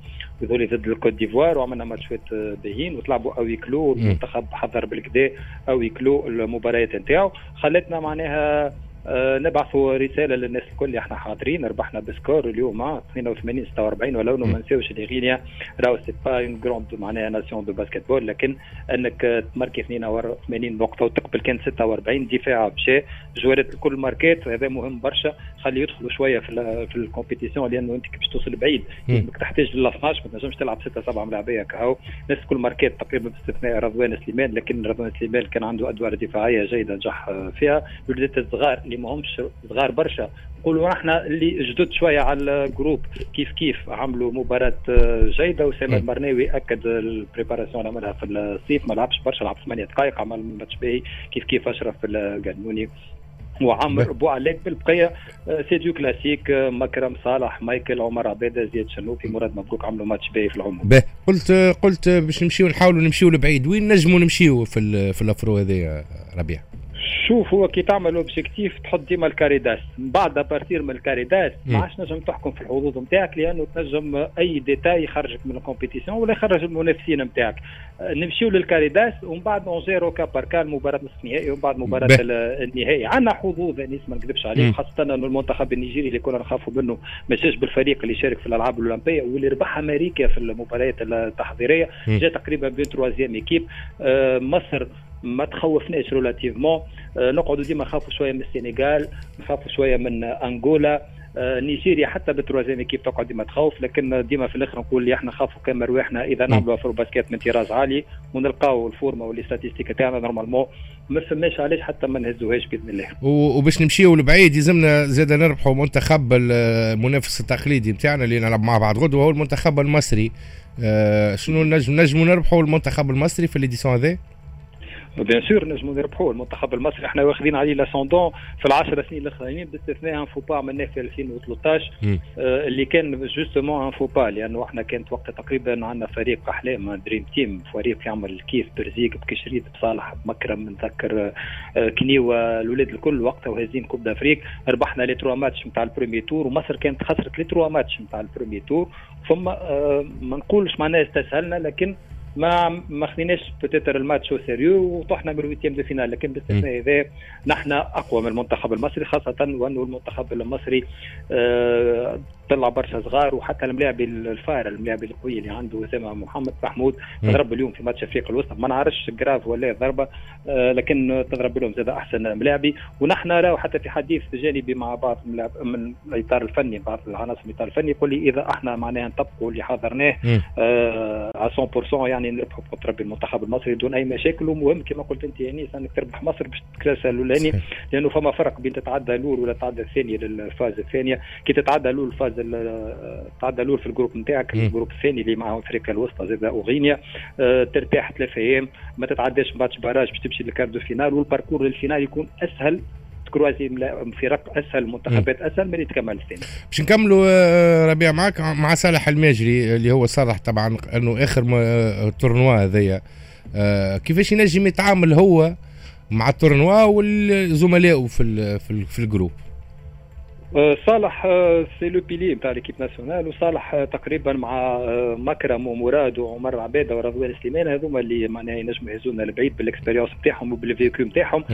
وذولي ضد الكوت ديفوار. وعملنا ماتشات باهيين وطلعوا أوي كلو. المنتخب حضر بالكدا أوي كلو المباريات نتاعو. خلتنا معناها آه نبعثوا رسالة للناس الكل إحنا حاضرين ربحنا بسكور اليوم 82 46 ولو ما نساوش اللي غينيا راهو c'est pas une grande معناها nation de basketball لكن أنك تماركي 82 نقطه وتقبل كان 46 دفاع بشيء جوارات الكل ماركات هذا مهم برشا خلي يدخلوا شوية في في ال compétition لأنه أنت باش توصل بعيد انك تحتاج لل 12 ما تنجمش تلعب 6 7 ملاعبيه كهو الناس الكل ماركات تقريبا باستثناء رضوان سليمان لكن رضوان سليمان كان عنده أدوار دفاعية جيدة نجح فيها الولدات الصغار اللي ما همش صغار برشا. نقولوا إحنا اللي جدد شوية على ال groupe كيف كيف عملوا مباراة جيدة. وسام المرناوي أكد ال préparation اللي عملها في الصيف. ما لعبش برشا لعب ثمانية دقائق عمل ماتش باهي. كيف كيف أشرف القانوني. وعمر بوعلاك بالبقية c'est du classique مكرم صالح مايكل عمر عبيده زياد شنوفي مراد مبروك عملوا ماتش باهي في العموم. باهي. قلت قلت باش نمشيو نحاولوا نمشيو لبعيد. وين نجموا نمشيو في في الأفرو هذه ربيع؟ شوف هو كي تعمل objectif تحط ديما ال carré d'as. من بعد partir من ال carré d'as ما عادش نجم تحكم في الحظوظ نتاعك لأنه تنجم أي détail يخرجك من ال compétition ولا يخرج المنافسين نتاعك. نمشيو لل carré d'as ومن بعد نجيرو كا كان مباراه نصف النهائي ومن بعد مباراة النهائي. عندنا حظوظ أنيس ما نكذبش عليك. خاصة أنه المنتخب النيجيري اللي كنا نخافوا منه ما جاش بالفريق اللي شارك في الألعاب الأولمبية واللي ربح أمريكا في المباريات التحضيرية. جاء تقريبا بين troisième équipe. مصر ما تخوفناش relativement نقعدوا ديما نخافوا شوية من السنغال نخافوا شوية من أنغولا. نيجيريا حتى بال troisième كيف تقعد ديما تخوف لكن ديما في الآخر نقول اللي إحنا نخافوا كان رواحنا. إذا نعملوا AfroBasket من طراز عالي ونلقاو الفورمة وال statistiques تاعنا normalement ما فماش علاش حتى ما نهزوهاش بإذن الله. وباش نمشيو لبعيد يلزمنا زاد نربحوا منتخب المنافس التقليدي نتاعنا اللي نلعب مع بعض غدوة هو المنتخب المصري. آه شنو نجم نجموا نربحوا المنتخب المصري في ال édition هذا؟ bien sûr نجموا نربحوا المنتخب المصري. إحنا واخذين عليه l'ascendant في العشر سنين الأخرانيين باستثناء un faux pas عملناه في 2013 آه اللي كان justement un faux pas لأنه إحنا كانت وقتها تقريبا عندنا فريق أحلام dream team فريق يعمل كيف برزيق بكشريد بصالح بمكرم نتذكر آه كنيوة الاولاد الكل وقتها وهازين coupe d'Afrique ربحنا les trois matchs نتاع ال premier tour ومصر كانت خسرت les trois matchs نتاع ال premier tour. ثم آه ما نقولش معناها استسهلنا لكن ما ما خذيناش peut-être الماتش sérieux وطحنا من ال huitième de finale لكن باستثناء هذا نحن أقوى من المنتخب المصري خاصة وأنه المنتخب المصري آه طلع برشا صغار وحتى الملاعب ال phare الملاعب القوي اللي عنده اسامه محمد محمود تضرب اليوم في ماتش أفريقيا الوسطى. ما نعرفش grave ولا ضربة آه لكن تضرب لهم زاد أحسن ملاعبي. ونحن راهو حتى في حديث جانبي مع بعض من الإطار الفني بعض العناصر من الإطار الفني يقول لي إذا إحنا معناها نطبقوا اللي حضرناه آه على 100% يعني نربحوا بقدر المنتخب المصري دون أي مشاكل. ومهم كما قلت أنت انيس انك تربح مصر باش تكلاس الأولاني لأنه فما فرق بين تتعدى الأول ولا تتعدى الثاني لل phase الثانية. كي تتعدى الأول ال phase تعدى الأول في ال groupe نتاعك ال groupe الثاني اللي معه أفريقيا الوسطى زاد وغينيا أه ترتاح ثلاثة أيام ما تتعداش ماتش barrage باش تمشي لل quart de finale وال parcours لل finale يكون أسهل تكروازي فرق أسهل منتخبات أسهل من يتكمل الثاني. باش نكملوا ربيع معك مع صالح الماجري اللي هو صرح طبعا أنه آخر tournoi هذايا. كيفاش ينجم يتعامل هو مع ال tournoi والزملاء في في, في ال groupe؟ صالح c'est le pilier نتاع l'équipe nationale وصالح تقريبا مع مكرم ومراد وعمر عباده ورضوان سليمان هذوما اللي معناها ينجموا يهزونا لبعيد بال expérience نتاعهم وبال vécu نتاعهم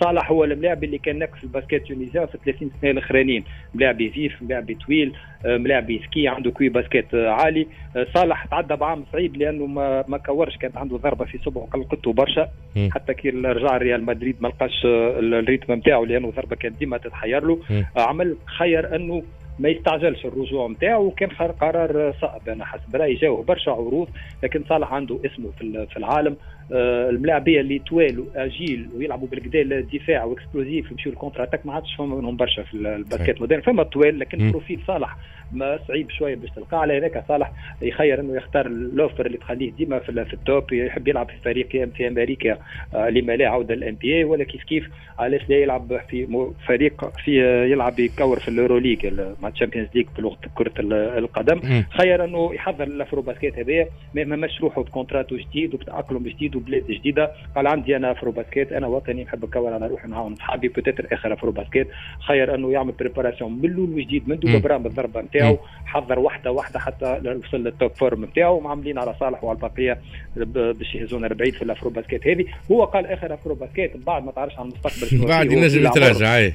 صالح هو الملاعب اللي كان ناقص في ال basket tunisien في 30 سنة الأخرانيين. ملاعب vif ملاعب طويل ملاعب سكي عنده QI basket عالي. صالح تعدى بعام صعيب لأنه ما ما كورش كانت عنده ضربة في صبعه قلقته برشا. حتى كي رجع ريال مدريد ما لقاش ال rythme نتاعو لأنه ضربة كانت ديما تتحير له. عمل خير أنه ما يستعجلش الرجوع نتاعو وكان قرار صعب. أنا حسب رأيي جاوه برشا عروض لكن صالح عنده اسمه في العالم. الملاعبية اللي طوال واجيل ويلعبوا بالكدا الدفاع و explosifs يمشيوا ال contre-attaque ما عادش فما منهم برشا في ال basket moderne. فما طوال لكن profil صالح ما صعيب شوية باش تلقاه. على هذاك صالح يخير إنه يختار ال offre اللي تخليه ديما في, في ال top يحب يلعب في فريق في أمريكا آه لما لا عودة لل NBA ولا كيف كيف علاش لا يلعب في فريق في آه، يلعب يكور في ال EuroLeague مع ال Champions League في وقت كرة القدم. خير إنه يحضر ال AfroBasket هذايا ما مش روحه بكونتراتو جديد وبتأقلم جديد وبلاد جديدة. قال عندي أنا AfroBasket أنا وطني نحب نكور على روحي معاهم اصحابي peut-être آخر AfroBasket خير أنه يعمل préparation من الأول وجديد من دوبا برامج الضربة نتاعو حضر واحدة واحدة حتى وصل لل top forme نتاعو وعاملين على صالح وعلى البقية باش يهزونا بعيد في ال AfroBasket هذه. هو قال آخر AfroBasket بعد ما تعرفش عن المستقبل بعد ينجم يتراجع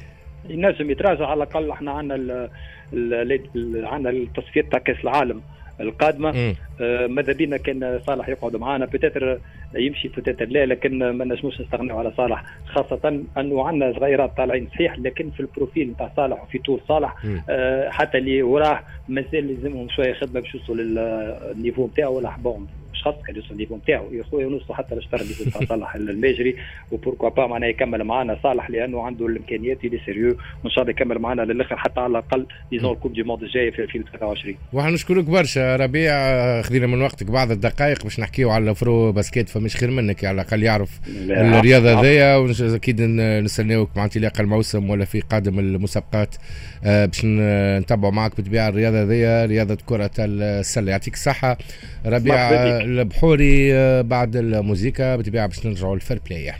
ينجم يتراجع على الأقل إحنا عندنا عندنا التصفيات تاع كأس العالم. القادمة. آه ماذا بينا كان صالح يقعد معنا peut-être يمشي peut-être لا لكن ما نجموش نستغنوا على صالح. خاصة أنه عندنا صغيرات طالعين صحيح لكن في ال profil نتاع صالح وفي طول صالح آه حتى اللي وراه مازال لازمهم شوية خدمة باش يوصلوا لل niveau نتاعو ولا كان يوصل ال niveau نتاعو. يا خويا ونوصلوا حتى للشطر اللي نتاع صالح الماجري و pourquoi pas معناها يكمل معنا صالح لأنه عنده الإمكانيات il est sérieux وإن شاء الله يكمل معنا للآخر حتى على الأقل d'ici la Coupe du monde الجاية في 2023 وحنا نشكرك برشا ربيع. خذينا من وقتك بعض الدقائق باش نحكيو على ال AfroBasket فماش خير منك على الأقل يعرف الرياضة هذيا أكيد نستناوك مع انطلاق الموسم ولا في قادم المسابقات. آه، باش نتابعوا معك بطبيعة الرياضة هذيا رياضة كرة السلة. يعطيك الصحة. ربيع البحوري آه، بعد الموسيقى بطبيعة باش نرجعوا ل Fair Play.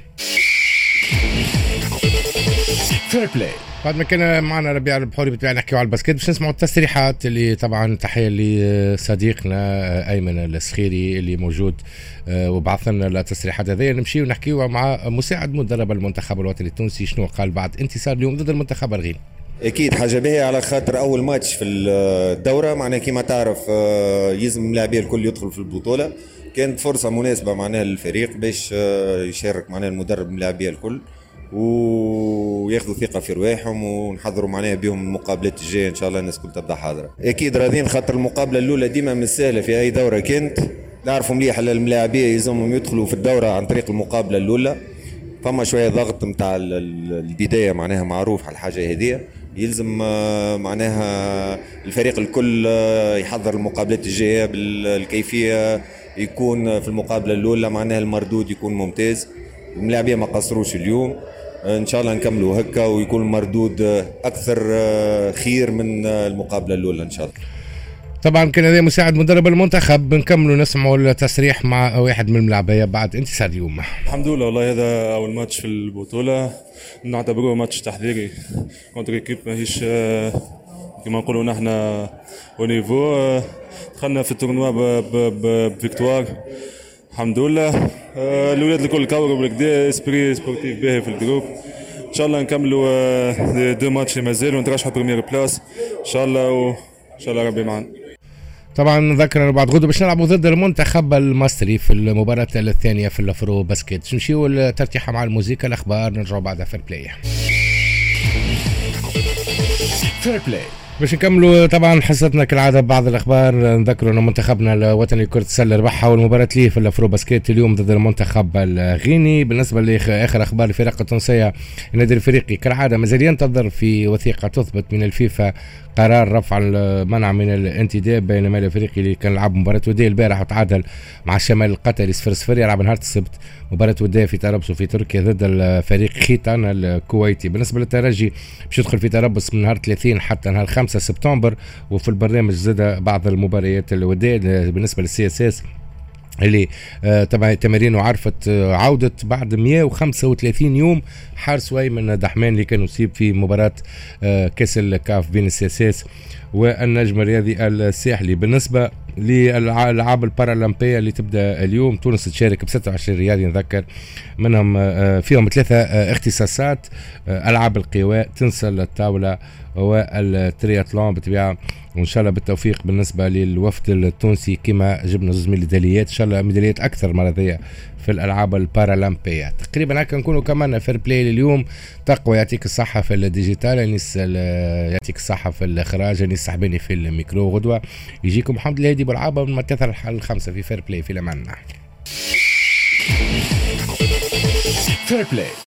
Fair Play. بعد ما كان معنا ربيع البحوري بطبيعة نحكي على ال basket باش نسمعوا التصريحات اللي طبعا تحية لصديقنا أيمن السخيري اللي موجود آه، وبعث لنا التصريحات هذه نمشي ونحكيو مع مساعد مدرب المنتخب الوطني التونسي شنو قال بعد انتصار اليوم ضد المنتخب الغيني. أكيد حاجة باهية على خاطر أول ماتش في الدورة معناها كيما تعرف آه، يلزم اللاعبين الكل يدخل في البطولة. كانت فرصة مناسبة معناها للفريق باش آه، يشارك معناها المدرب اللاعبيه الكل وياخذوا ثقة في رواحهم ونحضروا معناها بهم المقابلات الجاية إن شاء الله الناس كل تبدأ حاضرة. أكيد راضيين خاطر المقابلة الأولى ديما مش سهله في أي دورة كانت. نعرفوا مليح الملاعبيه يلزمهم يدخلوا في الدورة عن طريق المقابلة الأولى. فما شوية ضغط نتاع البداية معناها معروف على الحاجة هذه. يلزم آه، معناها الفريق الكل آه، يحضر المقابلات الجاية بالكيفية يكون في المقابلة الأولى معناها المردود يكون ممتاز. الملاعبية ما قصروش اليوم. إن شاء الله نكملوا هكا ويكون المردود أكثر آه، خير من المقابلة الأولى إن شاء الله. طبعا كان هذا مساعد مدرب المنتخب. بنكملوا نسمعوا التصريح مع واحد من الملاعبيه بعد انتصار اليوم الحمد لله والله هذا أول ماتش في البطولة. نعتبروه ماتش تحضيري contre équipe ماهيش آه، كما نقولوا نحن haut niveau آه، دخلنا في ال tournoi ب victoire. الحمد لله. آه، الاولاد الكل كوروا بالقدا esprit sportif باهي في ال groupe. إن شاء الله نكملوا deux matchs اللي مازالوا première place إن شاء الله وان شاء الله ربي معنا طبعا نذكر بعد غدوة باش نلعبوا ضد المنتخب المصري في المباراة الثانية في ال AfroBasket نمشيو لترتيحة مع الموسيقى الأخبار نرجعوا بعدها. Fair Play Fair Play باش نكملوا طبعا حصتنا كالعادة بعض الأخبار نذكروا ان منتخبنا الوطني لكره السلة ربح أول مباراة ليه في ال AfroBasket اليوم ضد المنتخب الغيني. بالنسبة لاخر أخبار الفرق التونسية النادي الافريقي كالعادة مازال ينتظر في وثيقة تثبت من الفيفا قرار رفع المنع من الانتداب بينما الافريقي اللي كان لعب مباراة وديه البارح وتعادل مع الشمال القطري 0 0 يلعب نهار السبت. مباراة وديه في تربص في تركيا ضد الفريق خيتان الكويتي. بالنسبة للترجي باش يدخل في تربص من نهار 30 حتى نهار 5 سبتمبر وفي البرنامج زادة بعض المباريات الودية. بالنسبة لل CSS اللي آه تبع التمارين وعرفت آه عودة بعد 135 يوم حارس أيمن دحمان اللي كان يصيب في مباراة آه كأس الكاف بين ال CSS والنجم الرياضي الساحلي. بالنسبة للالعاب البارالمبية اللي تبدأ اليوم تونس تشارك ب 26 رياضي نذكر. منهم آه، فيهم ثلاثة آه، اختصاصات. آه، ألعاب القوى تنس الطاولة والترياتلون بطبيعة. وإن شاء الله بالتوفيق بالنسبة للوفد التونسي كما جبنا زوج ميداليات. إن شاء الله ميداليات أكثر المرة هذي في الألعاب البارالمبية. تقريبا هكا نكونوا كملنا Fair Play لليوم. تقوى يعطيك الصحة في ال digital. انيس يعطيك الصحة في الإخراج. انيس صاحبيني في الميكرو. غدوة يجيكم محمد الهادي بالعاب من ما الحال الخمسه في Fair Play في لمنا فير بلاي